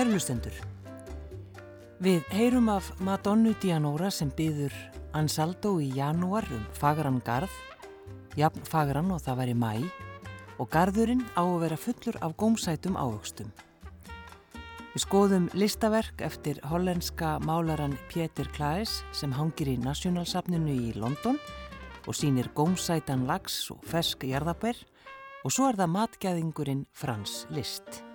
Kærlustendur, við heyrum af Madonnu Dianora sem byður Ansaldo í janúar um fagran garð, jafn fagran og það væri mæ og garðurinn á að vera fullur af gómsætum ávöxtum. Við skoðum listaverk eftir hollenska málaran Pétur Klaes sem hangir í Nationalsafninu í London og sínir gómsætan lags og fesk jarðabær og svo er það matgæðingurinn Frans List.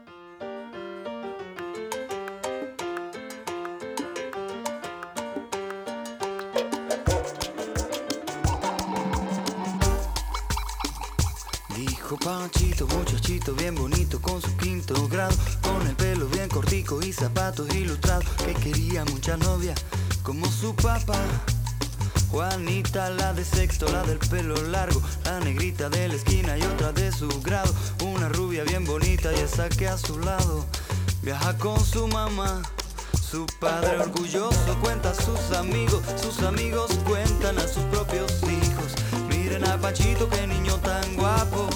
Panchito, muchachito bien bonito con su quinto grado, con el pelo bien cortico y zapatos ilustrados, que quería mucha novia como su papá. Juanita, la de sexto, la del pelo largo, la negrita de la esquina y otra de su grado, una rubia bien bonita y esa que a su lado viaja con su mamá. Su padre orgulloso cuenta a sus amigos, sus amigos cuentan a sus propios hijos. Miren a Pachito, qué niño tan guapo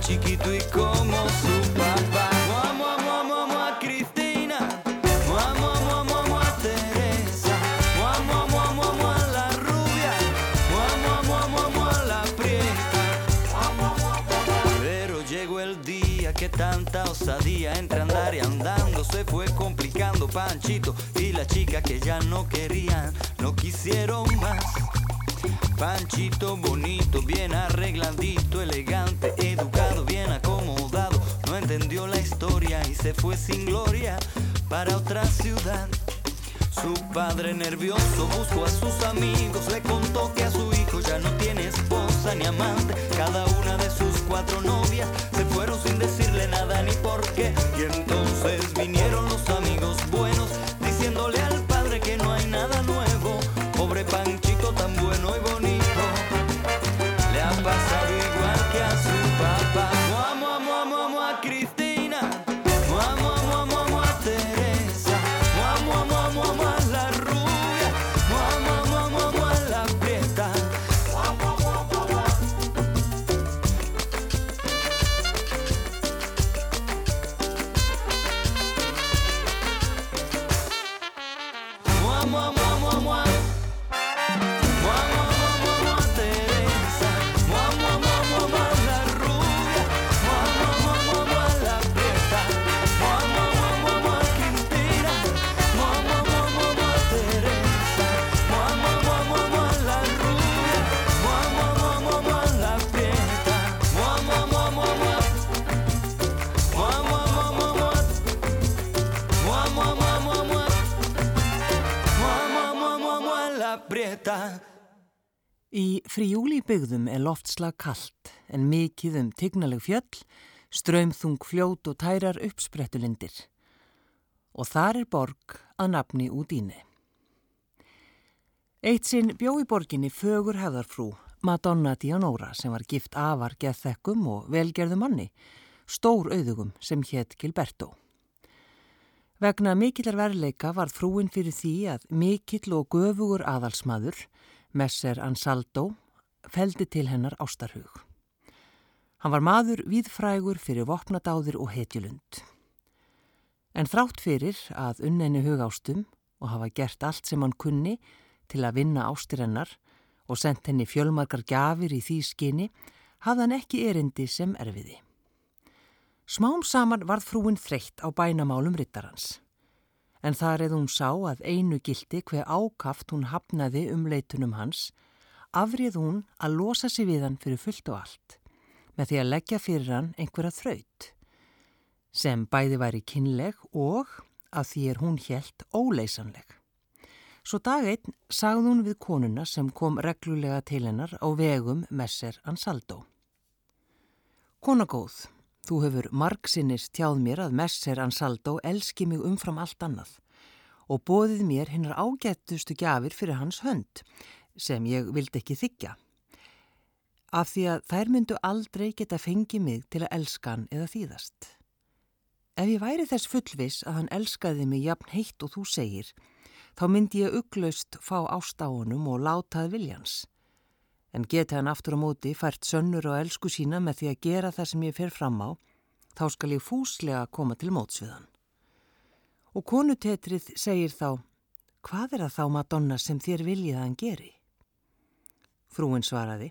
chiquito y como su papá. Amo, amo, amo, amo a Cristina. Amo, amo, amo, amo a Teresa. Amo, amo, amo, amo a la rubia. Amo, amo, amo, amo a la prieta. Pero llegó el día que tanta osadía entre andar y andando se fue complicando. Panchito y la chica que ya no querían, no quisieron más. Panchito bonito, bien arregladito, elegante, educado, bien acomodado. No entendió la historia y se fue sin gloria para otra ciudad. Su padre nervioso buscó a sus amigos, le contó que a su hijo ya no tiene esposa ni amante. Cada una de sus cuatro novias se fueron sin decirle nada ni por qué. Y entonces vinieron byggðum er loftslag kallt en mikið um tignaleg fjöll, ströymþung fljót og tærar uppsprettulindir. Og þar er borg að nafni út íni. Eitt sinn bjó í borginni fögur hefðarfrú Madonna Dianora sem var gift afar geðþekkum og velgerðu manni, stór auðugum sem hétt Gilberto. Vegna mikillar verleika var frúin fyrir því að mikill og göfugur aðalsmaður, Messer Ansaldo, feldi til hennar ástarhug. Hann var maður víðfrægur fyrir vopnadáðir og hetjulund. En þrátt fyrir að unnenni hugástum og hafa gert allt sem hann kunni til að vinna ástirennar og sendt henni fjölmarkar gjafir í því skinni, hafði hann ekki erindi sem erfiði. Smám saman varð frúin þreytt á bænamálum rittarans. En þar eða hún sá að einu gildi hver ákaft hún hafnaði um leitunum hans, afrið hún að losa sig við hann fyrir fullt og allt, með því að leggja fyrir hann einhverja þraut, sem bæði væri kynleg og að því er hún helt óleysanleg. Svo dag einn sagði hún við konuna sem kom reglulega til hennar á vegum Messer Ansaldo. Kona góð, þú hefur margsinnis tjáð mér að Messer Ansaldo elski mig umfram allt annað og bóðið mér hinnar ágættustu gjafir fyrir hans hönd sem ég vildi ekki þykja. Af því að þær myndu aldrei geta fengið mig til að elska hann eða þýðast. Ef ég væri þess fullvis að hann elskaði mig jafn heitt og þú segir, þá myndi ég ugglaust fá ást á honum og látað viljans. En geti hann aftur á móti fært sönnur og elsku sína með því að gera það sem ég fer fram á, þá skal ég fúslega koma til móts við hann. Og konutetrið segir þá, hvað er það þá Madonna sem þér viljið að hann geri? Frúin svaraði,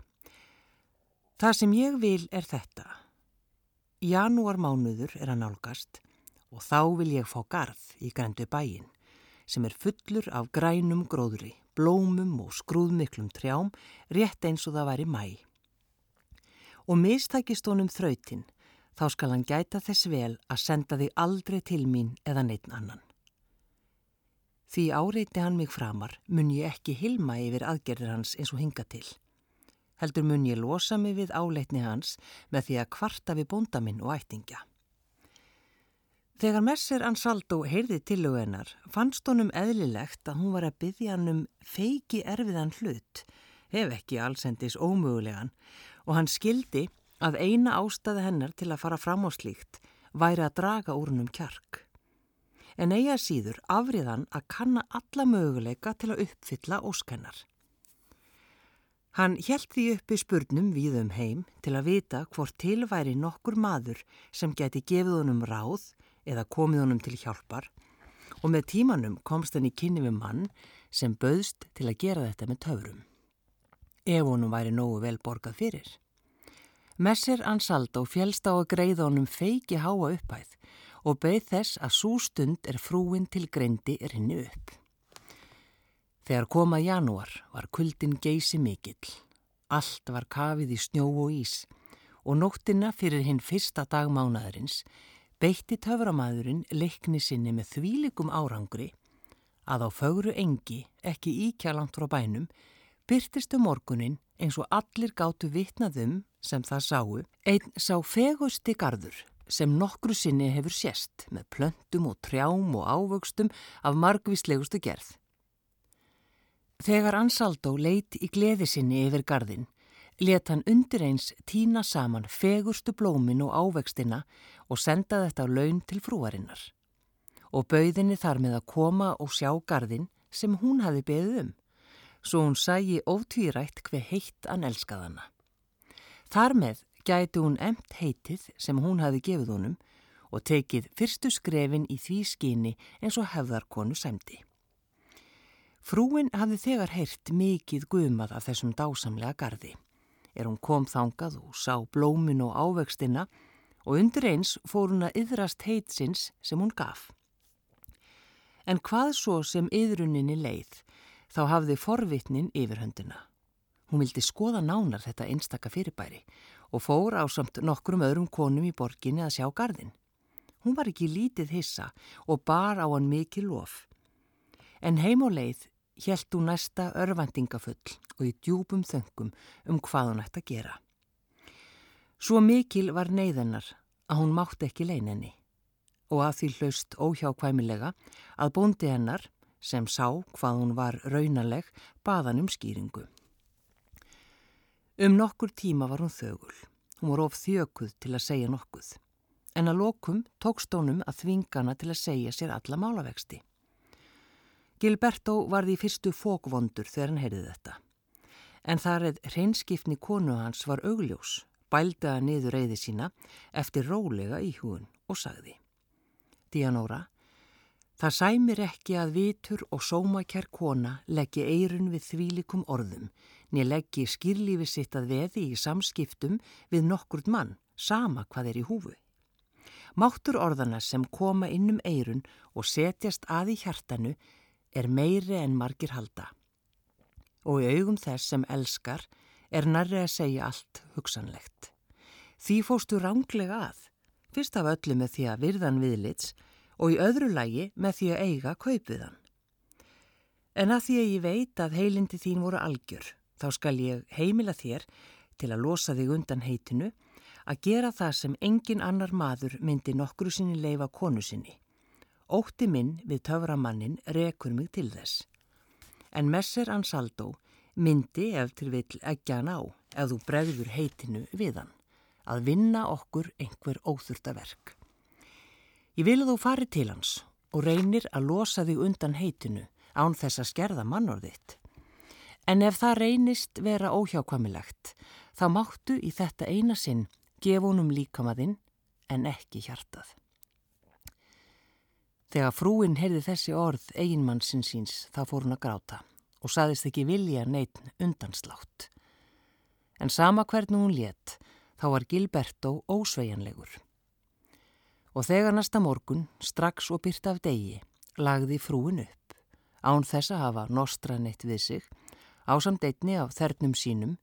það sem ég vil er þetta. Janúar mánuður er að nálgast og þá vil ég fá garð í grændu bæin sem er fullur af grænum gróðri, blómum og skrúðmiklum trjám rétt eins og það væri mæ. Og mistækist honum þrautinn þá skal hann gæta þess vel að senda þig aldrei til mín eða neitt annan. Því áreiti hann mig framar mun ég ekki hilma yfir aðgerðir hans eins og hinga til. Heldur mun ég losa mig við áleitni hans með því að kvarta við bóndaminn og ættingja. Þegar Messer Ansaldo heyrði tillögunar fannst honum eðlilegt að hún var að byggja hann um feiki erfiðan hlut, ef ekki allsendis ómögulegan, og hann skildi að eina ástæði hennar til að fara fram á slíkt væri að draga úr hennum kjark. En eiga síður afriðan að kanna alla möguleika til að uppfylla óskennar. Hann hjælt því uppi spurnum við um heim til að vita hvort tilværi nokkur maður sem geti gefið honum ráð eða komið honum til hjálpar og með tímanum komst hann í kynni við mann sem böðst til að gera þetta með töfrum. Ef honum væri nógu vel borgað fyrir. Messer Ansaldo fjælst á að greiða honum feiki háa upphæð og beð þess að svo stund er frúin til greindi henni upp. Þegar komað janúar var kuldin geysi mikill. Allt var kafið í snjó og ís og nóttina fyrir hinn fyrsta dag mánaðarins beitti töframæðurinn leikni sinni með þvílikum árangri að á fögru engi, ekki íkjalant frá bænum, byrtist um morgunin eins og allir gáttu vitnaðum sem það sáu, einn sá fegusti gardur sem nokkru sinni hefur sérst með plöntum og trjám og ávöxtum af margvíslegustu gerð. Þegar Ansaldó leitt í gleði sinni yfir gardin, let hann undir eins tína saman fegurstu blómin og ávextina og senda þetta laun til frúarinnar. Og bauðinni þar með að koma og sjá gardin sem hún hafi beðið um, svo hún sægi ótvírætt hver heitt hann elskaðana. Þar með gæti hún emt heitið sem hún hafi gefið honum og tekið fyrstu skrefin í því skinni eins og hefðarkonu sæmdi. Frúin hafði þegar heyrt mikið gumað af þessum dásamlega gardi. Er hún kom þangað og sá blómin og ávextina og undir eins fór hún að yðrast heitsins sem hún gaf. En hvað svo sem yðruninni leið, þá hafði forvitnin yfirhöndina. Hún vildi skoða nánar þetta einstaka fyrirbæri og fór á samt nokkrum öðrum konum í borginni að sjá gardin. Hún var ekki lítið hissa og bar á hann mikið lof. En heim og leið hjælt hún næsta örvendingafull og í djúpum þöngum um hvað hún ætti að gera. Svo mikil var neyðennar að hún mátti ekki leininni og að því hlaust óhjákvæmilega að bóndi hennar, sem sá hvað hún var raunaleg, baðan um skýringu. Um nokkur tíma var hún þögul. Hún var of þjökuð til að segja nokkuð. En að lokum tókst honum að þvingana til að segja sér alla málavexti. Gilberto var því fyrstu fókvondur þegar hann heyrði þetta. En þar eð hreinskipni konu hans var augljós, bældaða niður reyði sína eftir rólega í hugun og sagði. Díanóra, það sæmir ekki að vitur og sómakjær kona leggja eirun við þvílikum orðum Nér leggi skýrlífi sitt að veði í samskiptum við nokkurd mann, sama hvað er í húfu. Máttur orðana sem koma innum eirun og setjast að í hjartanu er meiri en margir halda. Og í augum þess sem elskar er nærri að segja allt hugsanlegt. Því fóstu ránglega að, fyrst af öllu með því að virðan viðlits og í öðru lægi með því að eiga kaupiðan. En að því að ég veit að heilindi þín voru algjör, Þá skal ég heimila þér til að losa þig undan heitinu að gera það sem engin annar maður myndi nokkru sinni leifa konu sinni. Ótti minn við töframannin rekur mig til þess. En Messer Ansaldo myndi ef til vill ekki hann á ef þú bregður heitinu við hann að vinna okkur einhver óþurtaverk. Ég vil að þú fari til hans og reynir að losa þig undan heitinu án þess að skerða mannorðitt. En ef það reynist vera óhjákvamilegt, þá máttu í þetta eina sinn gefa honum líkamaðinn en ekki hjartað. Þegar frúin heyrði þessi orð eiginmannsinn síns þá fór hún að gráta og saðist ekki vilja neitt undanslátt. En sama hvernig hún létt þá var Gilberto ósvejanlegur. Og þegar næsta morgun, strax og byrt af degi, lagði frúin upp, án þess að hafa nostra neitt við sig, ásamt einni af þernum sínum,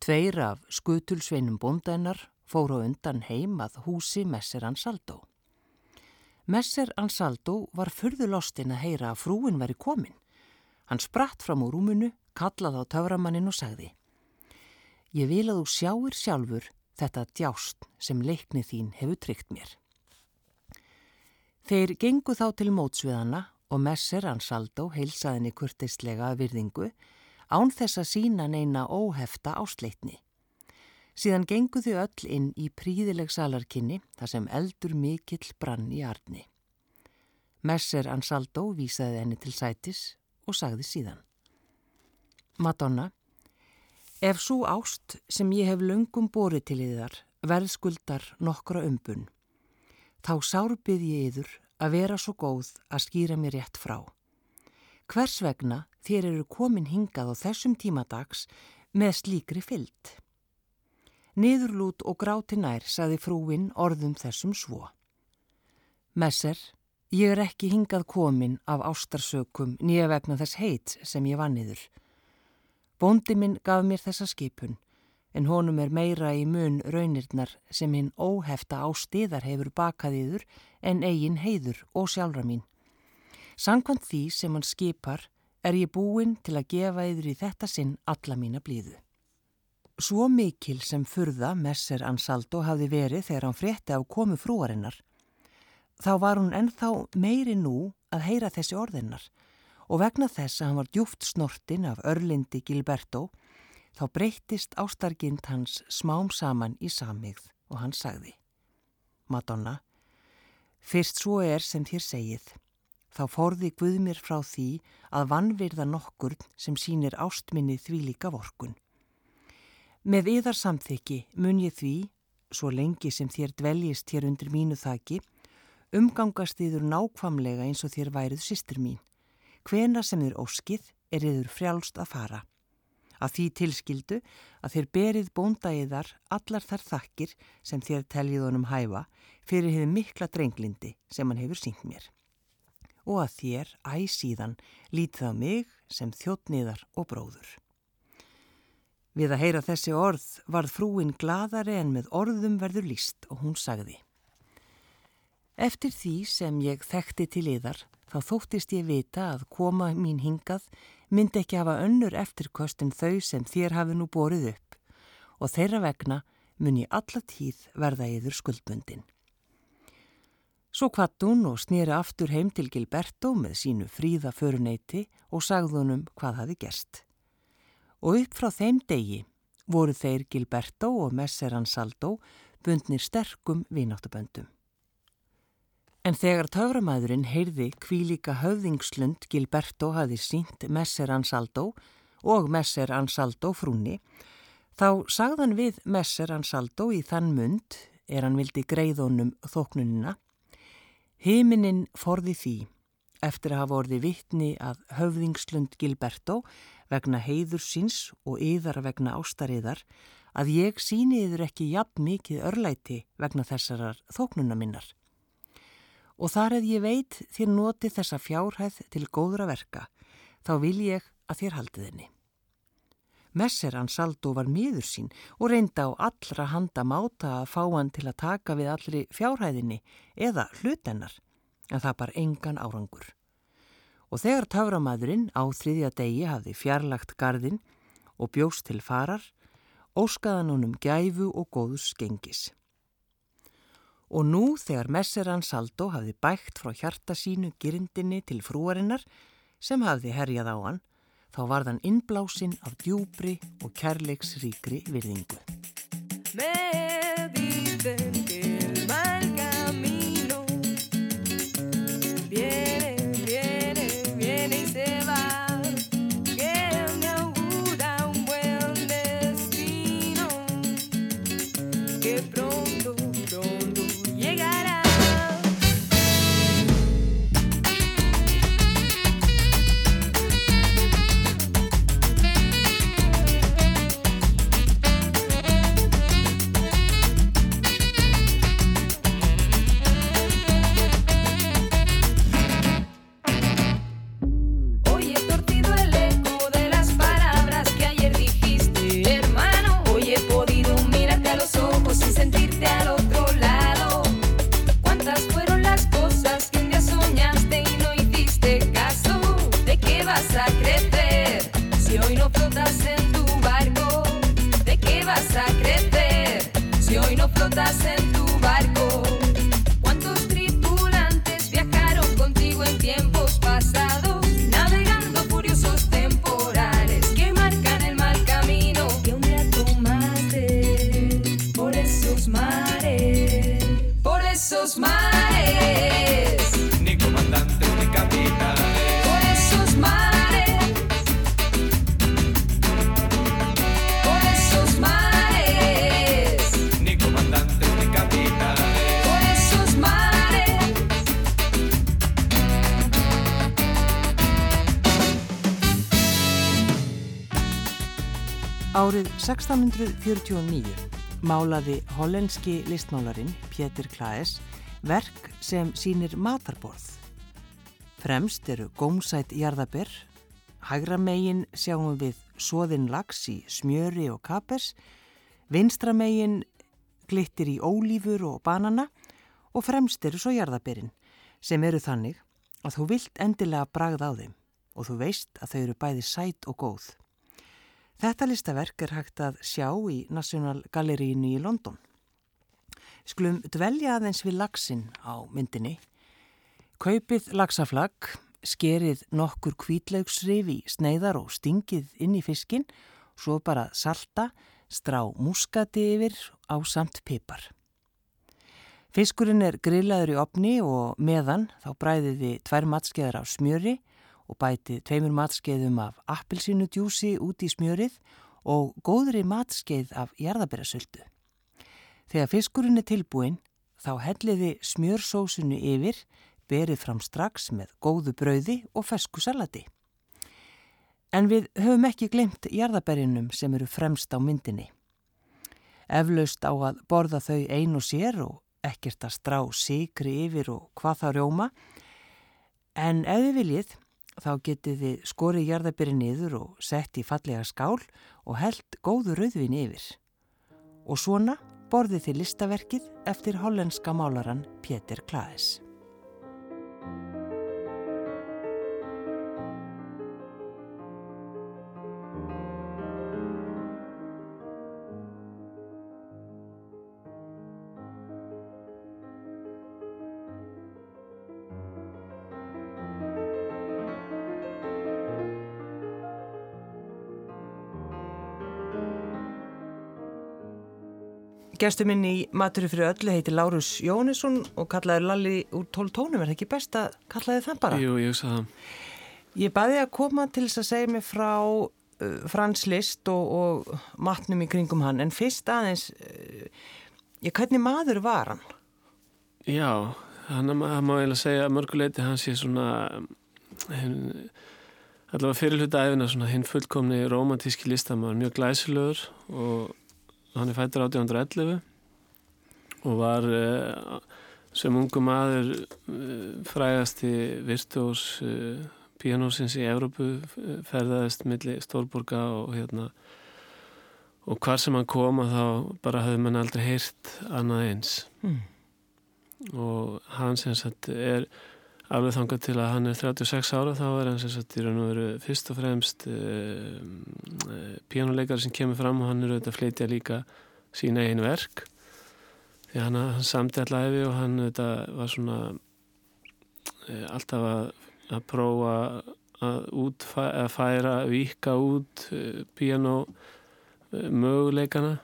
tveir af skutulsveinum bondennar fóru undan heim að húsi Messer Ansaldo. Messer Ansaldo var fyrðulostinn að heyra að frúin væri komin. Hann spratt fram úr rúmunu, kallaði á töframannin og sagði Ég vil að þú sjáir sjálfur þetta djást sem leiknið þín hefur tryggt mér. Þeir gengu þá til mótsviðana og Messer Ansaldo heilsaðinni kurtistlega virðingu án þess að sína neina óhefta ásleitni. Síðan genguðu öll inn í príðileg salarkinni þar sem eldur mikill brann í arni. Messer Ansaldo vísaði henni til sætis og sagði síðan. Madonna, ef svo ást sem ég hef lungum borið til yðar verðskuldar nokkra umbun, þá sárbið ég yður að vera svo góð að skýra mér rétt frá. Hvers vegna þér eru komin hingað á þessum tímadags með slíkri fyllt? Niðurlút og gráti nær, saði frúin orðum þessum svo. Messer, ég er ekki hingað komin af ástarsökum nýja vegna þess heit sem ég vanniður. Bóndi minn gaf mér þessa skipun, en honum er meira í mun raunirnar sem hinn óhefta ástiðar hefur bakað yður en eigin heiður og sjálfra mín. Sankvæmt því sem hann skipar er ég búinn til að gefa yður í þetta sinn alla mína blíðu. Svo mikil sem furða Messer Ansaldo hafði verið þegar hann frétti á komu frúarinnar. Þá var hún ennþá meiri nú að heyra þessi orðinnar og vegna þess að hann var djúft snortin af örlindi Gilberto þá breyttist ástargind hans smám saman í samigð og hann sagði Madonna, fyrst svo er sem þér segið, þá forði Guðmir frá því að vannvirða nokkur sem sínir ástminni því líka vorkun. Með yðar samþykki mun ég því, svo lengi sem þér dveljist hér undir mínu þaki, umgangast yður nákvamlega eins og þér værið sýstir mín. Hvena sem þér óskið er yður frjálst að fara. Að því tilskildu að þér berið bónda yðar allar þar þakkir sem þér teljið honum hæfa fyrir hefur mikla drenglindi sem hann hefur sínt mér. Og að þér æsíðan lítið á mig sem þjóttniðar og bróður. Við að heyra þessi orð varð frúin gladari en með orðum verður líst og hún sagði. Eftir því sem ég þekkti til yðar þá þóttist ég vita að koma mín hingað myndi ekki hafa önnur eftirkostin þau sem þér hafi nú borið upp og þeirra vegna mun ég alla tíð verða yður skuldbundin. Svo kvatt hún og snýri aftur heim til Gilberto með sínu fríða föruneyti og sagðunum hvað hafi gerst og upp frá þeim degi voru þeir Gilberto og Messer Ansaldo bundnir sterkum vináttaböndum. En þegar töframæðurinn heyrði kvílíka höfðingslund Gilberto hafi sínt Messer Ansaldo og Messer Ansaldo frúni, þá sagðan við Messer Ansaldo í þann mund, er hann vildi greiðunum þóknunina, heiminin forði því eftir að hafa orði vittni að höfðingslund Gilberto vegna heiður síns og yðar vegna ástariðar að ég síni yður ekki jafn mikið örlæti vegna þessarar þóknuna minnar. Og þar eða ég veit þér noti þessa fjárhæð til góðra verka, þá vil ég að þér haldið Messer Ansaldo var miður sín og reynda á allra handa máta að fá hann til að taka við allri fjárhæðinni eða hlutennar, en það bar engan árangur og þegar táramadurinn á þriðja degi hafði fjarlagt gardin og bjóst til farar, óskaðan honum gæfu og góðus gengis. Og nú þegar messeran Saldo hafði bækt frá hjarta sínu girindinni til frúarinnar sem hafði herjað á hann, þá var þann innblásinn af djúbri og kærleiksríkri virðingu. Árið 1649 málaði hollenski listmálarin Pétur Klaes verk sem sínir matarborð. Fremst eru gómsætt jarðaber, hægra megin sjáum við soðin lags í smjöri og kapers, vinstra megin glittir í ólífur og banana og fremst eru svo jarðaberin sem eru þannig að þú vilt endilega bragða á þeim og þú veist að þau eru bæði sætt og góð. Þetta listaverk er hægt að sjá í National Gallerínu í London. Skulum dvelja aðeins við lagsin á myndinni. Kaupið lagsaflag, skerið nokkur kvítlaugsrif í sneiðar og stingið inn í fiskin, svo bara salta, strá muskati yfir á samt pipar. Fiskurinn er grillaður í opni og meðan þá bræðiði tvær matskeiðar af smjöri og bæti tveimur matskeiðum af appilsínudjúsi út í smjörið og góðri matskeið af jarðabærasöldu. Þegar fiskurinn er tilbúin þá helliði smjörsósunu yfir, berið fram strax með góðu brauði og fesku salati. En við höfum ekki glemt jarðabærinum sem eru fremst á myndinni. Eflaust á að borða þau ein og sér og ekkert að strá sigri yfir og hvað það rjóma, en ef þið viljið Þá getið þið skorið jarðaberi niður og sett í fallega skál og held góðu rauðvin yfir. Og svona borðið þið listaverkið eftir hollenska málaran Pétur Klaes. Gestur minn í Maturinn fyrir öllu heiti Lárus Jónesson og kallaði Lalli úr tól tónum. Er það ekki best að kallaði það bara? Jú, ég sagði það. Ég baði að koma til þess að segja mig frá uh, Frans List og, og matnum í kringum hann. En fyrst aðeins, uh, ég, hvernig maður var hann? Já, hann má eiginlega segja að mörguleiti hans sé svona, hinn, allavega fyrirluta æfina svona hinn fullkomni romantíski listamæður, mjög glæsilegur og hann er fættur 1811 og var uh, sem ungu maður uh, frægasti virtuós uh, píanósins í Evrópu ferðaðist millir Stórburga og hérna og hvar sem hann kom að þá bara hafði mann aldrei heyrt annað eins mm. og hann sem sagt er alveg þangað til að hann er 36 ára þá er hann sem sagt í raun og veru fyrst og fremst uh, uh, píjánuleikari sem kemur fram og hann er auðvitað að flytja líka sína einu verk. Því hann, hann samti allæfi og hann auðvitað var svona uh, alltaf að, að prófa að, útfæ, að færa, vika út píjánu möguleikana.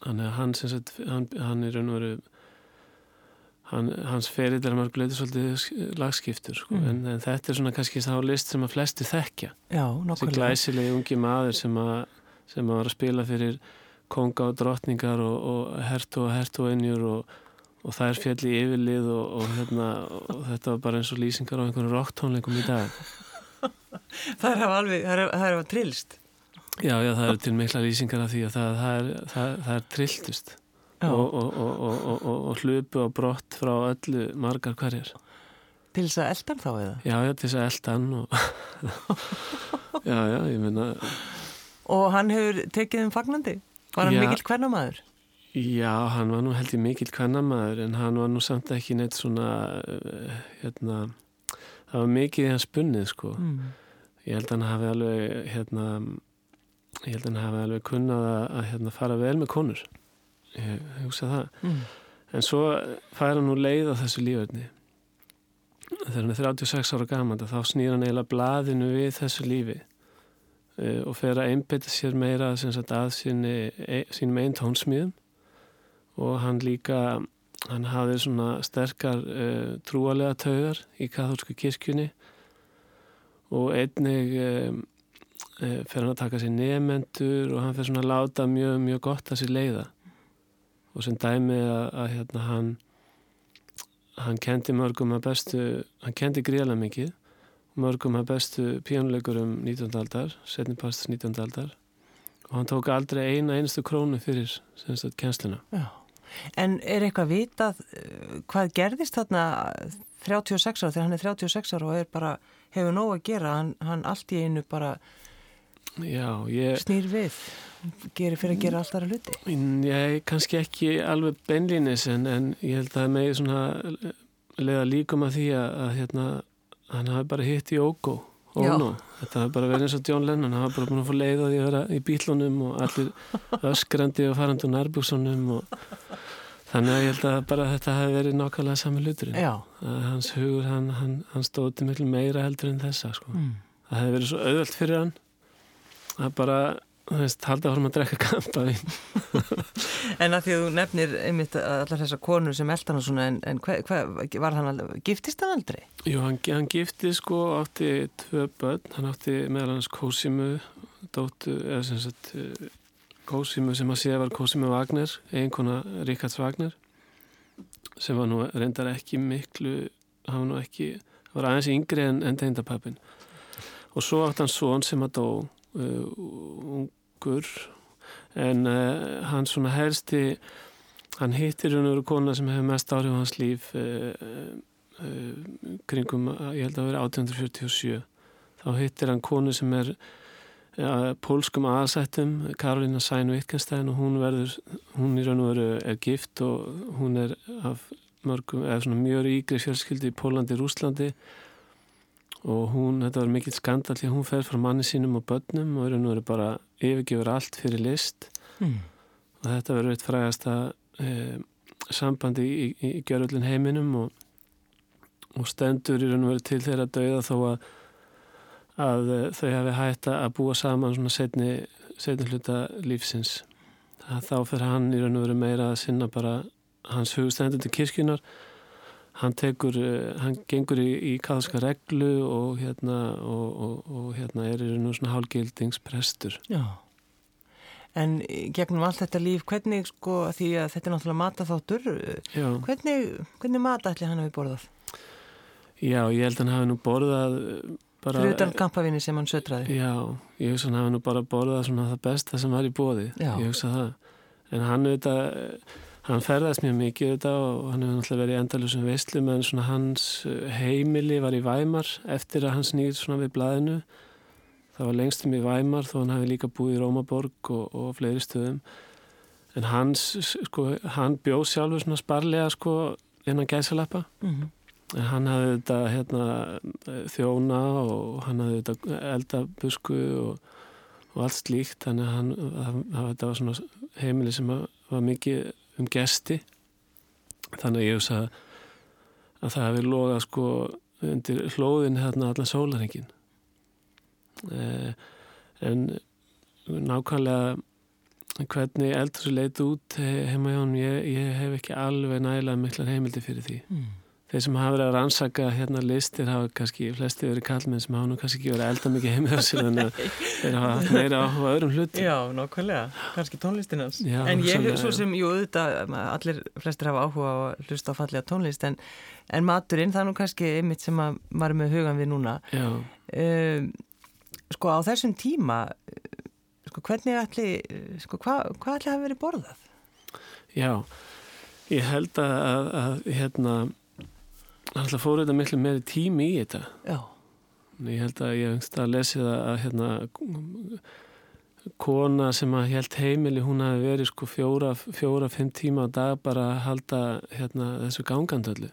Þannig að hann sem sagt hann, hann er raun og veru Hann, hans ferill er mörguleiti svolítið lagskiptur sko. mm. en, en þetta er svona kannski þá list sem að flesti þekkja. Já, þessi glæsilegi ungi maður sem að, sem að var að spila fyrir konga og drottningar og, og hertu og hertu einjur og, og það er fjalli yfirlið og, og hérna, þetta var bara eins og lýsingar á einhvern rocktónleikum í dag. Það er alveg, það er, það er trillst. Já, já, það eru til mikla lýsingar af því að það, það er, það er trilltust og, og, og, og hlupu og brott frá öllu margar hverjar Til þess að eldan þá eða? Já, já, til þess að eldan Já, já, ég minna Og hann hefur tekið um fagnandi? Var hann já, mikill kvennamæður? Já, hann var nú held ég mikill kvennamæður en hann var nú samt ekki neitt svona uh, hérna það var mikið í hans bunnið sko mm. ég held að hann hafi alveg hérna ég held að hann hafi alveg kunnað að, að hérna, fara vel með konur ég hugsa það. Mm. en svo fær hann nú leið á þessu lífverðni þegar hann er 36 ára gaman þá snýr hann eiginlega blaðinu við þessu lífi uh, og fer að einbytta sér meira sagt, að síni, e, sínum einn tónsmíðum. Og hann líka hann hafði svona sterkar uh, trúalega taugar í katholsku kirkjunni. Og einnig um, fer hann að taka sér nefendur og hann fer svona að láta mjög, mjög gott að sér leiða og sem dæmi að, að hérna, hann hann kendi mörgum að bestu hann kendi gríðlega mikið mörgum að bestu píjónuleikurum 19. aldar, setni parst 19. aldar og hann tók aldrei eina einustu krónu fyrir semst að kennsluna Já. En er eitthvað vitað uh, hvað gerðist þarna 36 ára þegar hann er 36 ára og er bara, hefur nóg að gera hann, hann allt í einu bara Já, ég snýr við. Gerir fyrir að gera allt aðra hluti. Ég kannski ekki alveg beinlínis en, en ég held að það megi svona leiða líkum að því að, að hérna, hann hafi bara hitt í Ógó Óno, þetta hafi bara verið eins og John Lennon hann hafi bara búin að fá leið á því að vera í bílunum og allir öskrandi og farandi og nærbúksunum og þannig að ég held að bara þetta hafi verið nákvæmlega sami hluturinn. Að hans hugur, hann, hann, hann stóti miklu meira heldur en þessa sko. mm. það hefði verið svo auðvelt fyrir hann að bara, halda fórum að drekka kampavín. En að því að þú nefnir einmitt allar þessar konur sem eldan og svona en, en hvað hva, var hann aldrei, giftist hann aldrei? Jú, hann, hann gifti sko átti tvö börn, hann átti meðal hans Kósimu dóttu, eða sem sagt eh, Kósimu sem að séða var Kósimu Wagner, eiginkona Ríkards Wagner sem var nú reyndar ekki miklu hann var nú ekki, var aðeins yngri en, en teindapappin og svo átti hann son sem að dó ungur en uh, hann svona helsti hann hittir hún veru kona sem hefur mest áhrif á hans líf uh, uh, kringum, ég held að vera 1847 þá hittir hann konu sem er ja, pólskum aðsættum Karolina Sæn Wittgenstein og hún verður hún í raun og veru er gift og hún er af mörgum, eða svona mjög ríkri fjölskyldi í Pólandi, Rúslandi og hún, þetta var mikill skandal því að hún fer frá manni sínum og börnum og í raun og veru bara yfirgefur allt fyrir list Mm. og þetta verður eitt frægasta eh, sambandi í, í, í gjöröllin heiminum og, og stendur raun og veru til þeirra dauða þó að, að eh, þau hafi hægt að búa saman svona setni, setni hluta lífsins að þá fyrir hann raun og veru meira að sinna bara hans hugstendur til kirkjunar hann tekur, eh, hann gengur í, í kaðska reglu og hérna og, og, og hérna er veru svona hálgildingsprestur Já. En gegnum allt þetta líf, hvernig sko, því að þetta er náttúrulega mataþáttur, hvernig, hvernig mat ætli hann hefur borðað? Já, ég held að hann hafi nú borðað eh, bara... Fyrir utan kampavinni sem hann sötraði. Já, ég hugsa hann hafi nú bara borðað svona það besta sem var í bóði. Já. Ég hugsa það. En hann auðvitað, hann ferðast mjög mikið auðvitað og hann hefur náttúrulega verið í endalusum veistlum en svona hans eh, heimili var í Væmar eftir að hann snýr svona við blaðinu. Það var lengstum í Væmar þó hann hafi líka búið í Rómaborg og, og fleiri stöðum. En hans, sko, hann bjóð sjálfur svona sparlega sko innan gæsalappa. Mm En hann hafði þetta hérna, þjóna og hann hafði þetta eldabusku og, og allt slíkt þannig að hann, að, að þetta var svona heimili sem var mikið um gesti. Þannig að ég hugsa að það hefði logað sko undir hlóðin hérna allan sólarhengin eh, en nákvæmlega hvernig eldur svo leiti út heima hjá hann ég, ég hef ekki alveg nægilega miklar heimildi fyrir því. -hmm. Þeir sem hafa verið að rannsaka hérna listir hafa kannski, flesti verið kallmenn sem hafa nú kannski ekki verið að elda mikið heimið á sig þannig að þeir hafa haft meira áhuga öðrum hlutum. Já, nákvæmlega, kannski tónlistinans. Já, en ég hef svo sem, jú, auðvitað, allir flestir hafa áhuga á að hlusta á fallega tónlist, en, en maturinn, það er nú kannski einmitt sem að maður er með hugan við núna. Já, Um, sko, á þessum tíma, sko, hvernig eh, sko, hvað hva ætli hafi verið borðað? já, ég held að, að, að hérna, alltaf fór þetta miklu meiri tími í þetta. Já, Ég held að ég hengst að lesi það að hérna, kona sem að held heimili, hún hafi verið sko fjóra, fjóra, fimm tíma á dag bara að halda hérna, þessu gangandöllu.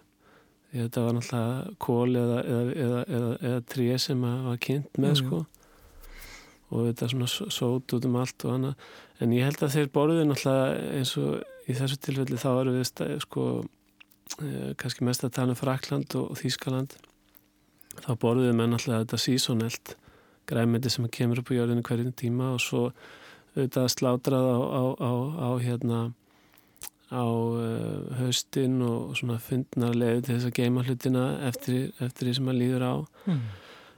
Því þetta var náttúrulega kól eða, eða, eða, eða, eða tré sem að var kynnt með jú. sko og þetta svona sót út um allt og annað en ég held að þeir borðið náttúrulega eins og í þessu tilfelli þá eru við sko kannski mest að tala um Frakland og, Þýskaland þá við með náttúrulega þetta sísonelt græmiti sem kemur upp á jörðinu hverjum tíma og svo auðvitað slátrað á, á, á, á hérna á uh, haustin og svona fundnar leið til þess að geima hlutina eftir, eftir því sem maður líður á Mm.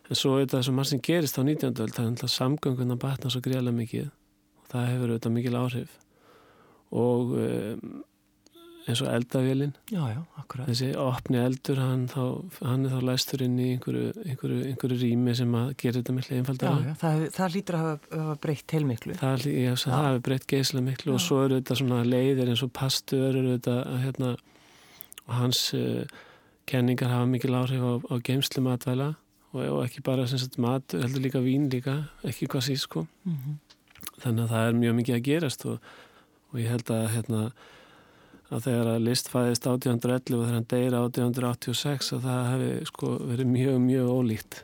en svo auðvitað sem maður sem gerist á 19. öld það er alltaf samgöngun að batna svo greiðlega mikið og það hefur auðvitað mikil áhrif og um, eins og eldavélin Já, já, akkurat. þessi opni eldur hann, þá, hann er þá læstur inn í einhverju, einhverju, einhverju rými sem að gera þetta miklu Já, einfaldara já, það, það lítur að hafa, hafa breytt heilmiklu. það, ég, Já. það hefur breytt geislega miklu og Já. svo eru þetta svona leiðir eins og pastur eru þetta hérna, og hans uh, kenningar hafa mikil áhrif á, á geimslu matvæla og, og ekki bara sagt mat, heldur líka vín líka ekki hvað síst sko Mm þannig að það er mjög mikið að gerast og, og ég held að hérna að þegar að list fæðist 1811 og þegar hann deyra 1886 að það hefði sko verið mjög, mjög ólíkt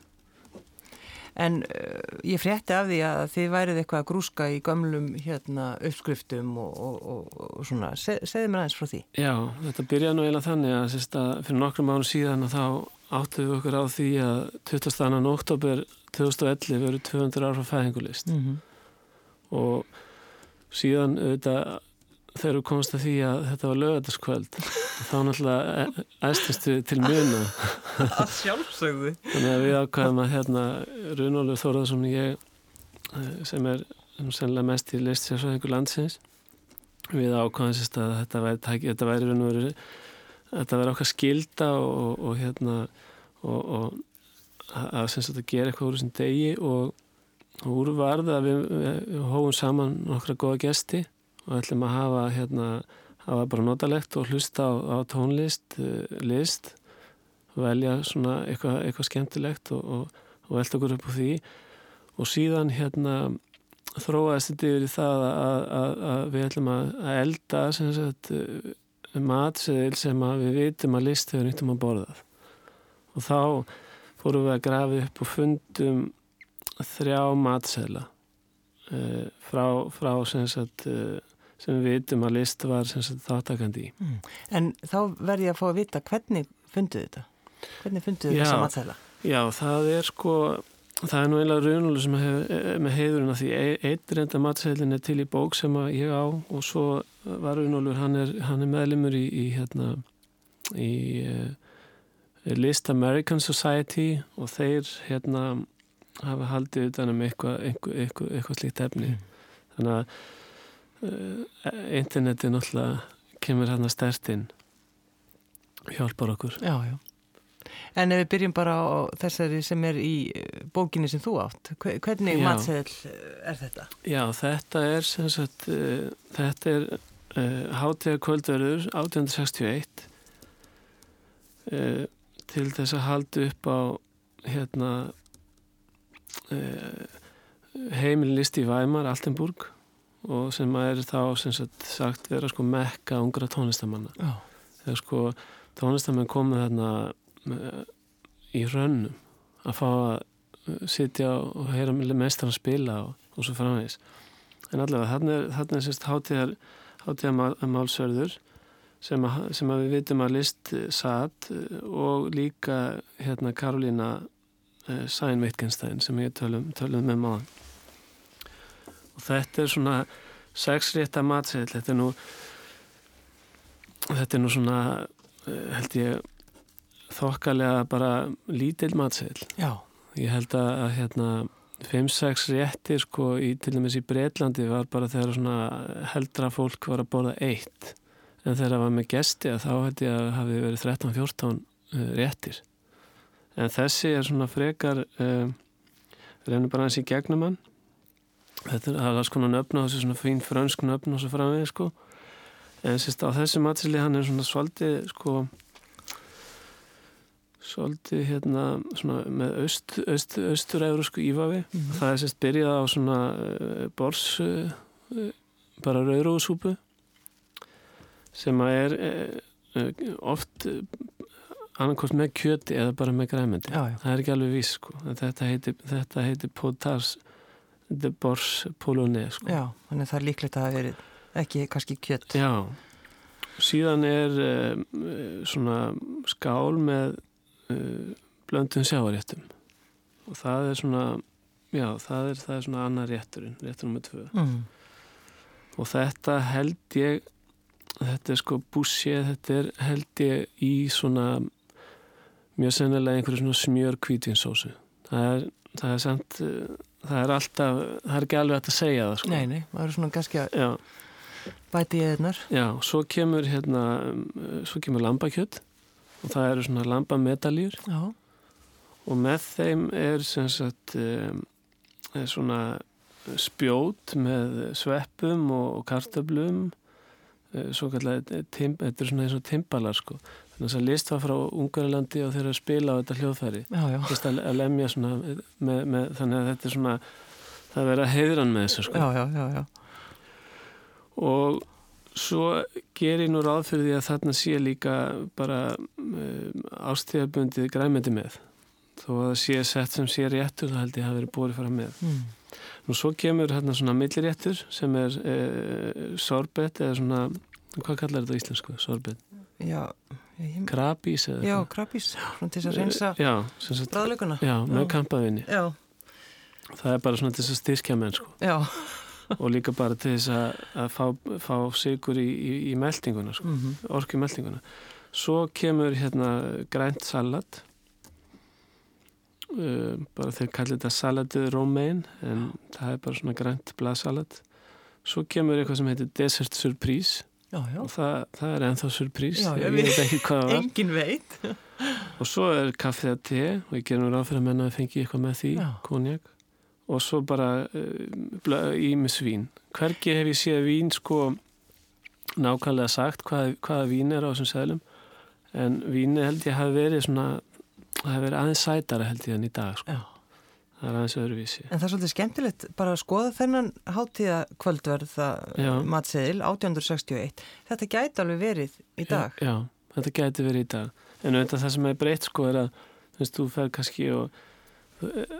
En uh, ég frétti af því að þið værið eitthvað að grúska í gömlum hérna, uppskriftum og, og, og, og svona. Se, segðu mér aðeins frá því. Já, þetta byrjaði nú eiginlega þannig að, að fyrir nokkrum mánu síðan að þá áttuðu við okkur á því að 22. oktober 2011 veru 200 ára fæðingulist Mm -hmm. og síðan auðvitað þegar við komast að því að þetta var lögataskvöld þá náttúrulega æstist við til muna Að sjálfsögðu. þannig að við ákvæðum að hérna Runólu Þóraðsson ég eh, sem er sem sennilega mest í list sér svo einhver landsins við ákvæðum sérst að þetta væri, þetta væri og veru þetta væri okkar skilda og, og hérna og, og að, að sem sagt að gera eitthvað úr þessum degi og, og úr varða við, við, við hófum saman nokkra góða gesti og ætlum að hafa hérna hafa bara notalegt og hlusta á, á tónlist, eh, list velja svona eitthvað, eitthvað skemmtilegt og, og, og velta okkur upp á því. Og síðan hérna þróaðist þetta yfir í það að, að, að við ætlum að, að elda sem sagt eh, matseðil sem við vitum að list hefur nýttum að borðað og þá fórum við að grafa upp og fundum þrjá matseðla uh, frá, frá sem, sagt, uh, sem við vitum að list var sem þáttakandi í Mm. En þá verði ég að fá að vita hvernig funduð þetta? Hvernig funduð Já. þessa matsæla? Já, það er sko það er nú einlega raunulur sem hef, með heiðurinn að því e- eitt reynda matseðlin er til í bók sem ég á og svo var raunulur, hann er, hann er meðlimur í, í hérna í uh, List American Society og þeir hérna hafa haldið utan um eitthvað, eitthvað, eitthvað, eitthvað slíkt efni Mm. þannig að interneti náttúrulega kemur hérna stertinn hjálpar okkur Já, já. En ef við byrjum bara á þessari sem er í eh, bókinni sem þú átt, hve- hvernig matsæl er þetta? Já, þetta er sagt, uh, þetta er uh, hátíða kvöldverður 1861 uh, til þess að halda upp á hérna heimilin listi í Væmar, Altenburg og sem er þá sem sagt vera sko mekka ungra tónlistamanna. Já. þegar sko tónlistamenn komið þarna uh, í rönnum að fá að uh, sitja og heyra mestran spila og, og svo framvegis. En allavega þarna er, þarna er sérst hátíðar hátíðar málsverður sem að, sem að við vitum að list eh, satt eh, og líka hérna Karolína uh, Sæn Wittgenstein sem ég tölum, tölum með máðan og þetta er svona sexrétta matseðl þetta er nú þetta er nú svona eh, held ég þokkalega bara lítill matseðl Já. ég held að, að hérna 5-6 réttir sko í, til dæmis í Breitlandi var bara þegar svona heldra fólk var að borða eitt. En þegar það var með gesti að þá held ég að hafi verið 13-14 uh, réttir. En þessi er svona frekar uh, reynir bara hans í gegnum hann þetta er alveg svona nöfn og þessi svona fín frönsk nöfn og svo framvegið sko. En sérst á þessi matsili hann er svona svolítið sko svolítið hérna svona með aust, aust, austur-eurósku ífavi Mhm. það er sérst byrjað á svona uh, bors uh, uh, bara rauðrúðsúpu sem að er uh, oft annarkost með kjöti eða bara með græmyndi það er ekki alveg viss sko. Þetta heitir, þetta heitir potars de bors polonais sko. Já, þannig að það er líklegt að það verið ekki kannski kjött. Já, síðan er uh, svona skál með uh, blöndun sjáaréttum og það er svona já, það er, það er svona annar rétturinn réttur nummið tvö. Mm. og þetta held ég þetta er sko bússið þetta er held ég í svona mjög sennilega einhverju svona smjör kvítvinsósu það er, það er samt uh, það er alltaf, það er ekki alveg hægt að segja það sko. Nei, nei, maður er svona kannski að já, bæti í þeirnar. já, svo kemur hérna, svo kemur lambakjött og það eru svona lambamedalýr Já, og með þeim er sem sagt um, er svona spjót með sveppum og, kartöblum eh, svo kallar þetta er svona eins og timbalar sko þess að list var frá Ungarlandi og þeir eru að spila á þetta hljóðfæri. Fyrst að, lemja svona með, með, þannig að þetta er svona það er verið að heiðra hann með þessu sko Já, já, já, já. og svo ger ég nú ráð fyrir því að þarna sé líka bara um, ástíðabundið græmyndi með þó að það sé sett sem sé réttur þá held ég að það verið búið fara með Mm. Nú svo kemur hérna svona milliréttur sem er e, sorbet eða svona, hvað kallar þetta íslensku? Sorbet? Já, Krabís já, krabís, svona til þess að reynsa bræðlökunna. já, með. Já, Það er bara svona til þess að styrkja menn sko já. og líka bara til þess að, að fá, fá sigur í, í, í meldinguna sko, Mm orku í meldinguna. Svo kemur hérna grænt salat uh, bara þeir kallir þetta salatið romaine en það er bara svona grænt blaðsalat. Svo kemur eitthvað sem heitir dessert surprise Já, já. og það, það er ennþá surprís ég veit ekki hvað það var Engin veit. og svo er kaffið að te og ég gerum ráð fyrir að menna að fengi eitthvað með því konjak og svo bara uh, ímis vín hvergi hef ég séð vín sko nákvæmlega sagt hvað, hvaða vín er á þessum seðlum en víni held ég hafi verið svona hafi verið aðeins sætara held ég en í dag sko. Já. Það er aðeins öðruvísi En það er svolítið skemmtilegt bara að skoða þennan hátíða kvöldverð það Já. matseðil 1861. Þetta gæti alveg verið í dag. Já, já, þetta gæti verið í dag. En auðvitað það sem er breytt sko er að veist, þú fer kannski og eh,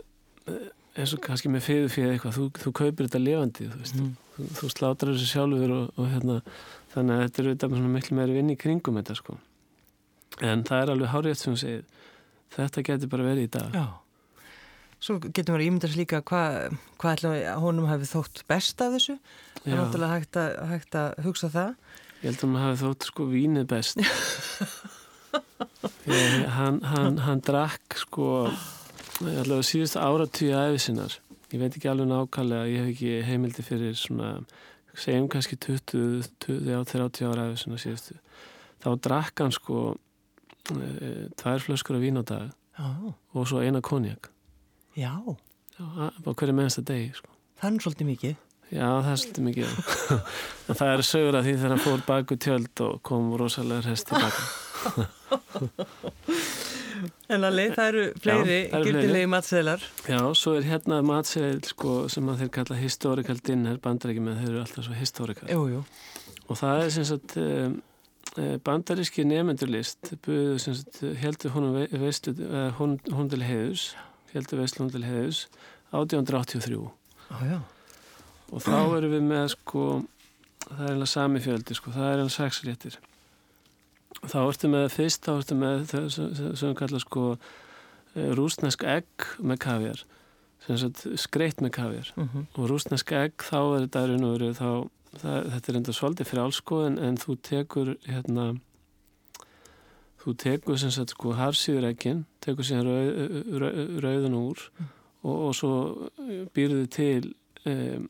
eins og kannski með fyrir fyrir eitthvað, þú, þú kaupir þetta levandi, þú veist, Mm. þú, þú slátrar þessu sjálfur og, og hérna, þannig að þetta er auðvitað með miklu meiri vinn í kringum þetta sko. En það er alveg hárétt sem þú segir, þetta gæti bara verið í dag. Já. Svo getum við að ímynda sér líka hvað hva honum hefði þótt best af þessu. Það er náttúrulega hægt að, hægt að hugsa það. ég held að maður hafi þótt sko vínið best. Ég, hann, hann, hann drakk sko allavega síðustu áratíu æfisinnar ég veit ekki alveg nákvæmlega ég hef ekki heimildi fyrir svona segjum kannski 20, 20 já, 30 ára æfisinnar síðustu þá drakk hann sko e, tvær flöskur af vín á dag Já. og svo eina konjak Já. já, hverju mennsta degi sko. Það er svolítið mikið. já það er svolítið mikið en það er sögur að því þegar hann fór baku tjöld og kom rosalega rest tilbaka En alveg, það eru fleiri gildilegi matseðlar. Já, svo er hérna matseðil sko, sem að þeir kalla historical dinner bandaríki með þeir eru alltaf svo historical Jú, jú. og það er sem sagt um, bandaríski nefndurlist heldur hún, hún til heiðus heldur veislu hún til heiðus 1883 Já, já. og þá erum við með sko það er eiginlega sami fjöldi sko, það er eiginlega sex réttir þá ertu með fyrst, þá ertu með það sem, við kalla sko eh, rúsnesk egg með kavjar skreitt með kavjar Mm og rúsnesk egg þá er þetta raun og veru þá það, þetta er enda svolítið frjálskoðin en þú tekur hérna þú tekur sem sagt sko harsýður eggin, tekur síðan rauð, rauð, rauðun úr og, og svo býrðu til um,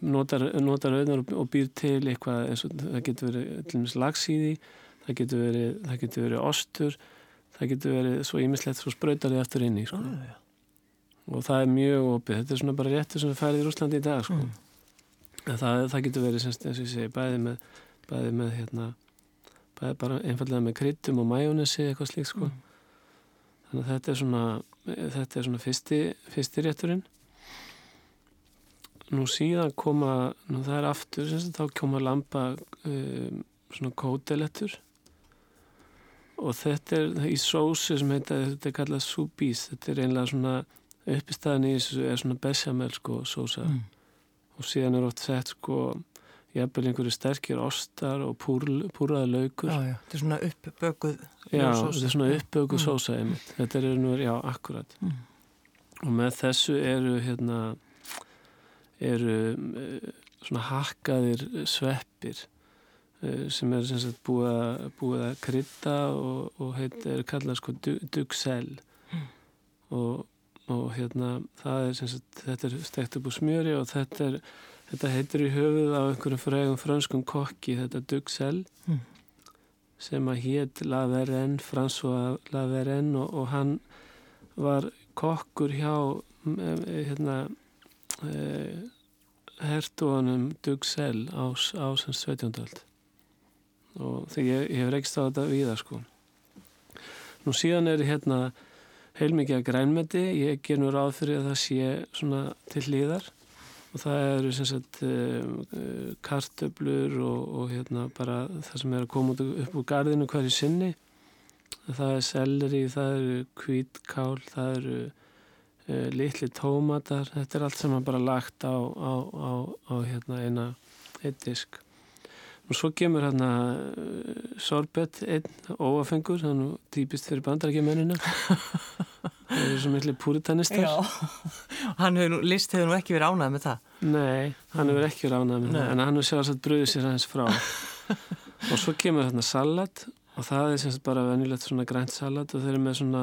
notar, notar rauðunar og, og býr til eitthvað eins og það getur verið til dæmis lags í því það getur verið, það getur verið ostur það getur verið svo ímislegt svo sprautar þið aftur inn í sko. Já, já. og það er mjög opið, þetta er svona bara réttur sem færið í Rúslandi í dag sko. Mm. Það, það getur verið semst, eins og ég segi, bæði með, bæði með hérna, bara einfallega með kryttum og majónesi eitthvað slíkt sko. Þannig að þetta er svona, þetta er svona fyrsti, fyrsti rétturinn. Nú síðan koma, nú það er aftur, semst, þá koma lamba um, svona kótelettur og þetta er í sósi sem heita, þetta er kallað súbís, þetta er einlega svona uppistæðan í þessu er svona bechamel sko sósa Mm. og síðan er oft sett sko jafnvel einhverju sterkir ostar og púr, púraða laukur Já, já, þetta er svona uppbökuð Já, þetta er svona uppböku Mm. sósa einmitt. Þetta er nú, já, akkurat. Mm. Og með þessu eru hérna eru uh, svona hakkaðir sveppir uh, sem er sem sagt búið búið að krydda og, og heit, er kallað sko du- duxell og, og hérna það er sem sagt, þetta er stekt upp úr smjöri og þetta er þetta heitir í höfuð á einhverjum frægum frönskum kokki, þetta duxell Mm. sem að hétt La Verenne, François La Verenne og, og hann var kokkur hjá eh, hérna eh, hertuanum Duxell á, á sem 17. öld og þegar ég, ég hef reykst á þetta viða sko nú síðan er hérna heilmikið að grænmeti ég ger nú ráð fyrir að það sé svona til hlýðar og það eru sem sagt uh, kartöblur og, og hérna bara það sem er að koma upp úr gardinu hverju sinni. Það er selleri, það eru kvítkál, það eru uh, litli tómatar. Þetta er allt sem bara lagt á, á, á, á hérna eina einn disk og svo kemur hérna uh, sorbet einn óafengur, það er nú típist fyrir bandarækjumennina það eru svo miklu púritanistar. Já, hann hefur nú, list hefur nú ekki verið ánægð með það. Nei, hann hefur ekki ránað með Nei. það en hann hefur sjálfsagt bröðið sér aðeins frá. Og svo kemur þarna salat og það er semst bara venjulegt svona grænt salat og þeir eru með svona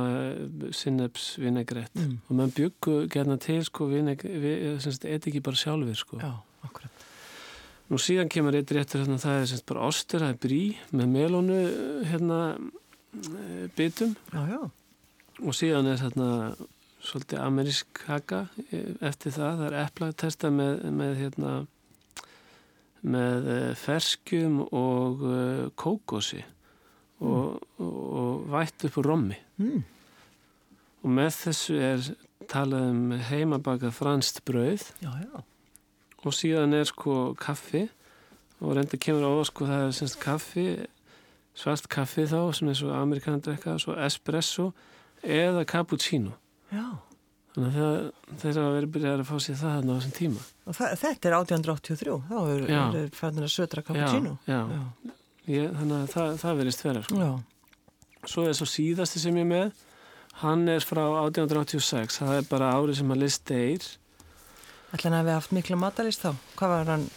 sinneps vinegrett Mm. og mann byggu gerna til sko vinegrett, semst eða ekki bara sjálfur sko. Já, Nú síðan kemur eitt réttur hérna, það er semst bara ostur, það er brí með melónu hérna eh, bitum Já, já. og síðan er þarna svolítið amerísk kaka eftir það, það er eplatesta með, með hérna með eh, ferskum og kókosi og, og, og vætt upp úr rommi Mm. og með þessu er talað um heimabakað franst brauð Já, já. Og síðan er sko kaffi og reynda kemur á sko það er semst kaffi svart kaffi þá sem er svo amerikanar drekka svo espresso eða cappuccino Já. þannig að þeir hafa verið byrjað að fá sér það þarna á þessum tíma Og það, þetta er 1883, þá er, er færðin að södra cappuccino. já, já. Ég, þannig að það, það verðist vera sko. Já. svo er svo síðasti sem ég með hann er frá 1886 það er bara árið sem að list deyr Ætla hann að við haft mikla matalist þá? Hvað var hann?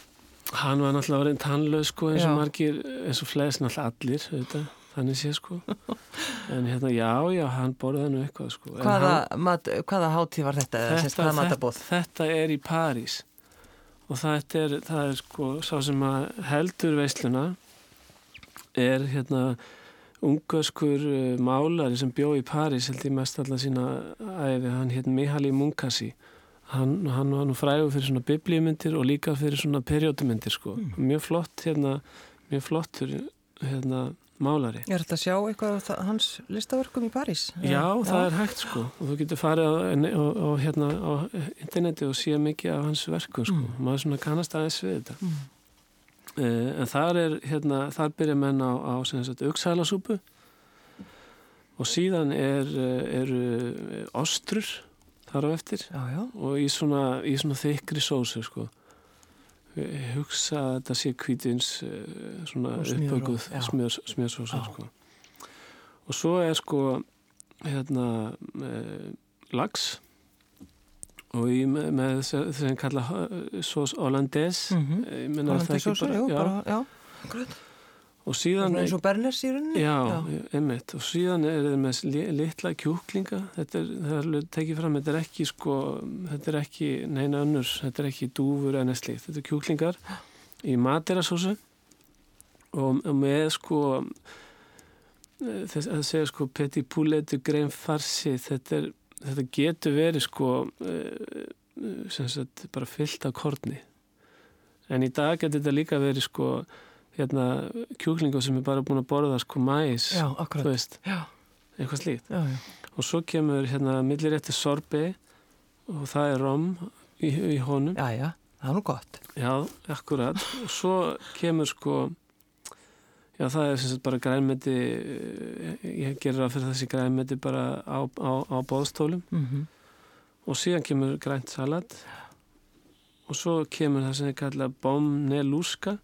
hann var náttúrulega verið tannlaus sko, eins og margir, eins og flest náttúrulega allir auðvitað, þannig sé sko en hérna, já, já, hann borðaði nú eitthvað sko Hvaða, hann, mat, hvaða hátíð var þetta? sagt, Hvaða þetta, þetta er í París og þetta er, það er sko sá sem að heldur veisluna er hérna ungarskur uh, málari sem bjó í París held ég mest allar sína æfi, hann hérna Mihaly Munkasi hann, hann var nú frægur fyrir svona biblíumyndir og líka fyrir svona periódumyndir sko, mjög flott hérna, mjög flottur hérna málari. Er alltaf að sjá eitthvað af það- hans listaverkum í París. Já, það er hægt sko og þú getur farið á, á, á, hérna, á interneti og séð mikið af hans verkum sko, Mm. maður svona kannast aðeins við þetta Mm. uh, en þar er hérna, þar byrja menn á, á auksalasúpu og síðan er, eh, eru ostrur þar á eftir. Já, já. og í svona, í svona þykri sósu sko. Ég hugsa að þetta sé kvítins uh, svona uppökuð Já. sko. Og svo er sko hérna uh, lags og í, með, með þess sem kalla uh, sós hollandaise. Mm ég það ekki Hollandisósu, jú, já, bara, já. Og síðan eins og Berners í rauninni. Já, einmitt. Og síðan er það með li- litla kjúklinga. Þetta er, það er tekið fram þetta er ekki sko, þetta er ekki neina önnur, þetta er ekki dúfur eða slíkt, þetta er kjúklingar í materasósu. Og, og með sko þess að segja sko petit poulet de grain farci þetta, er, þetta getur verið sko eh, sem sagt bara fyllt af korni. En í dag getur þetta líka verið sko hérna kjúklingu sem er bara búin að borða sko mæs, Já, þú veist, Já, eitthvað slíkt. Já, og svo kemur hérna millirétti sorbi og það er rom í, í honum. Já, það er nú gott. já, akkurat. Og svo kemur sko já, það er sem sagt bara grænmeti eh, ég gerir að fyrir þessi grænmeti bara á, á, á bóðstólum Mm og síðan kemur grænt salat. Og svo kemur það sem er kallað bomnelúska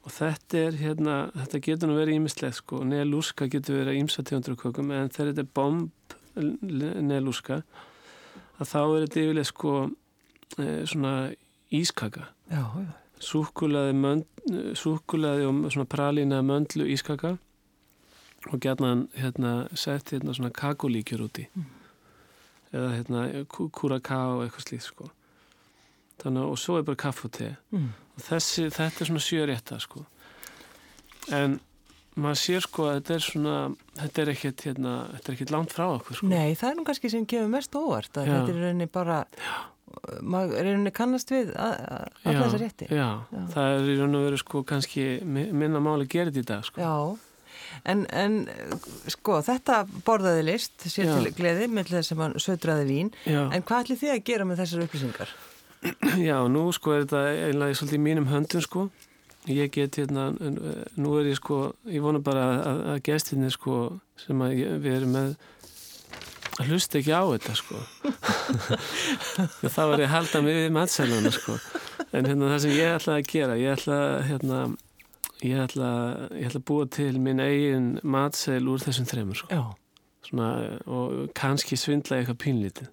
og þetta er hérna, þetta getur nú verið ímislegt sko, nelúska getur verið ímsa tegundrukökum en þegar þetta er bomnelúska að þá er þetta yfirlega sko e, svona ískaka Já, já. súkulaði, mönd, súkulaði og svona pralína möndlu ískaka og gætna hérna sett hérna svona kakulíkjur úti mm. eða hérna kúraká og eitthvað slíkt sko þannig og svo er bara kaff og te mm. og þessi, þetta er svona sjörétta sko en maður sér sko að þetta er svona þetta er ekkert hérna, er langt frá okkur sko Nei, það er nú kannski sem kemur mest óvart að Já. þetta er rauninni bara maður er rauninni kannast við að þessa rétti já, já, það er rauninni verið sko kannski minna máli gerðið í dag sko Já, en, en sko þetta borðaði list sér já. til gleði með þess að mann södraði vín já. en hvað ætli þið að gera með þessar upplýsingar? Já, nú sko er þetta einlega svolítið mínum höndum sko. Ég get hérna, nú er ég sko ég vona bara að, að gestinni sko sem að ég, við erum með að hlusta ekki á þetta sko. Þá er ég að halda mig við matsæluna sko. En hérna það sem ég ætla að gera ég ætla hérna ég ætla, ég ætla að búa til minn eigin matsæl úr þessum þreymur sko. Svona, og kannski svindla eitthvað pínlítið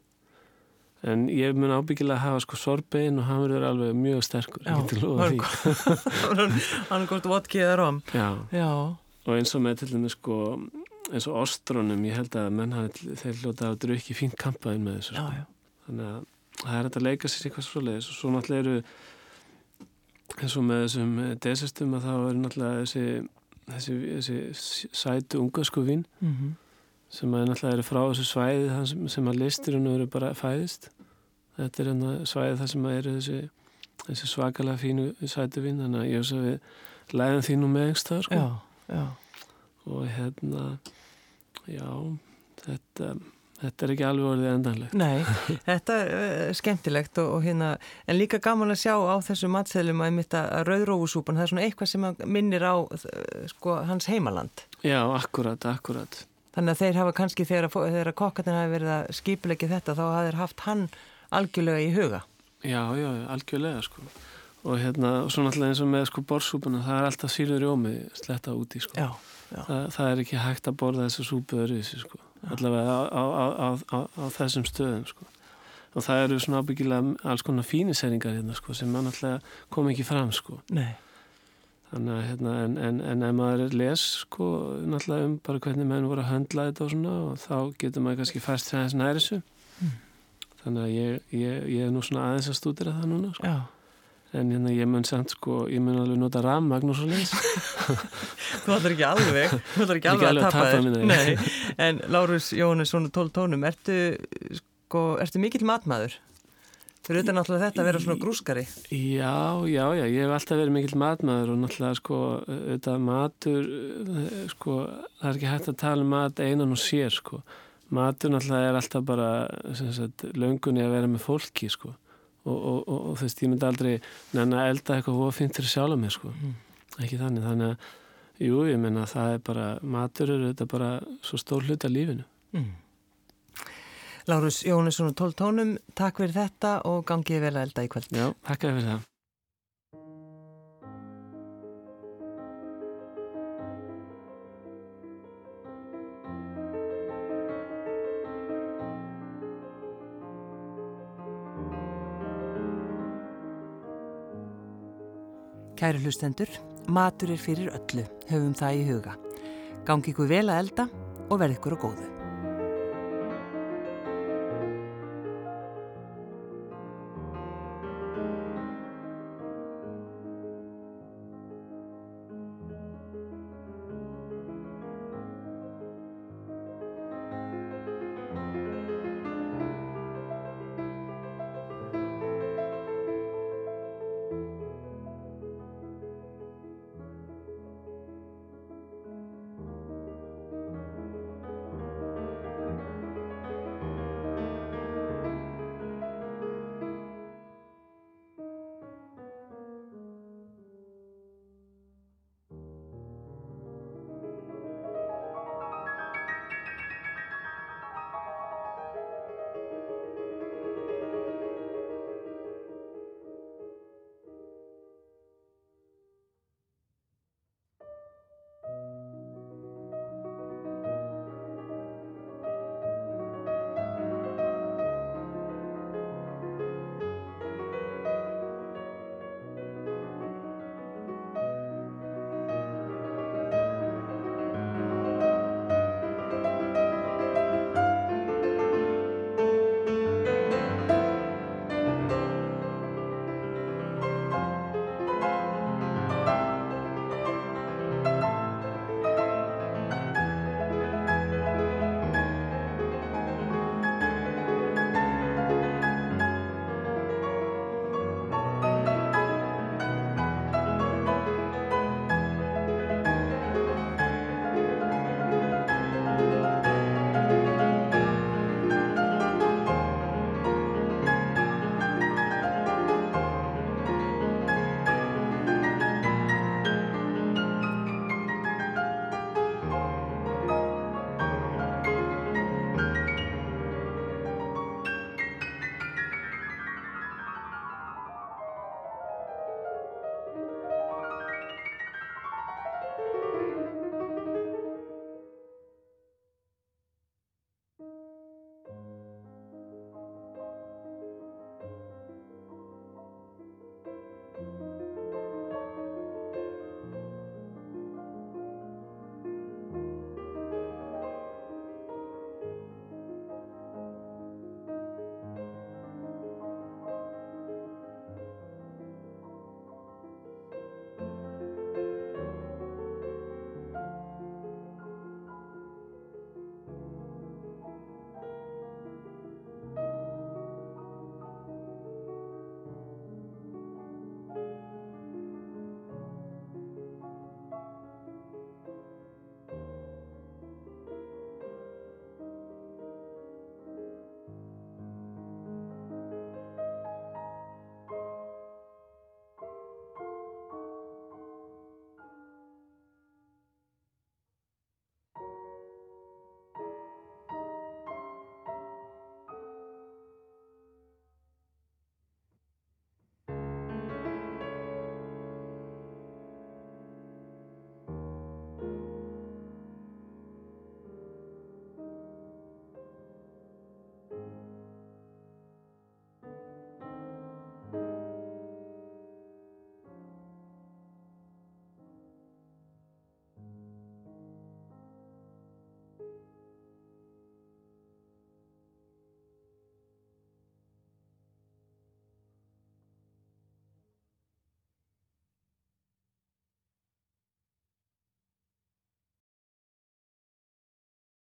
en ég mun ábyggilega að hafa sko sorbein og hann verður alveg mjög sterkur Já, hann er gott vodkið eða rom. Já. Já, og eins og með til dæmis sko eins og ostrónum, ég held að menn hann þeir hljóta að drukki fínt kampaðin með þessu sko. þannig að það er að leika sér eitthvað svo leiðis og svo náttúrulega eru eins og með þessum desistum að það eru náttúrulega þessi, þessi, þessi sætu ungasku vín. Mm -hmm. Sem að náttúrulega eru frá þessu svæði sem, sem að listurinn eru bara fæðist þetta er enna svæði það sem að eru þessi, þessi svakalega fínu sætu vín þannig að ég veist að við læðum þínu með einhverstað sko. já, já. og hérna já, þetta, þetta er ekki alveg orðið endanlegt. Nei, þetta er uh, skemmtilegt og, og hérna, en líka gaman að sjá á þessu matseðlum að mitt að rauðrófusúpan, það er svona eitthvað sem minnir á uh, sko, hans heimaland. Já, akkurat, akkurat. Þannig að þeir hafa kannski, þegar, þegar kokkarnir hafi verið að skipilegi þetta, þá hafi þeir haft hann algjörlega í huga. Já, já, algjörlega, sko. Og hérna, og svo náttúrulega eins og með sko borsúpuna, það er alltaf sýrður í ómið sletta úti, sko. Já. Það, það er ekki hægt að borða þessu súpu öryðsi sko, allavega á, á, á, á þessum stöðum sko. Og það eru svona ábyggilega alls konar fíniseringar hérna sko sem náttúrulega kom ekki fram sko. Nei. Þannig að hérna, en, en, en ef maður les sko náttúrulega um bara hvernig menn voru að höndla þetta og svona og þá getur maður kannski fæst þess næri þessu. Mm. Þannig að ég, ég, ég er nú svona aðeins að stúdira það núna sko. Já en hérna ég mun samt sko, ég mun alveg nota rammagn og svo leiðis Þú ætlar ekki alveg þú ætlar ekki alveg að, að tapa þér Nei, en Lárus Jóhannes svona 12 tónum ertu, sko, ertu mikill matmaður? Fyrir auðvitað náttúrulega þetta að vera svona grúskari Já, já, já, ég hef alltaf verið mikill matmaður og náttúrulega sko auðvitað matur sko, það er ekki hægt að tala um mat einan og sér sko matur náttúrulega er alltaf bara sagt, löngunni að vera með fólki sko og, og, og, og þú veist, ég myndi aldrei nenni að elda eitthvað og finn fyrir sjálf mig sko. mm. ekki þannig, þannig að jú, ég menna að það er bara matur eru þetta bara svo stór hlut af lífinu mm. Lárus Jónesson og 12 tónum takk fyrir þetta og gangið vel að elda í kvöld Já, takk fyrir það Kæru hlustendur, matur er fyrir öllu, höfum það í huga. Gangi ykkur vel að elda og verð ykkur á góðu.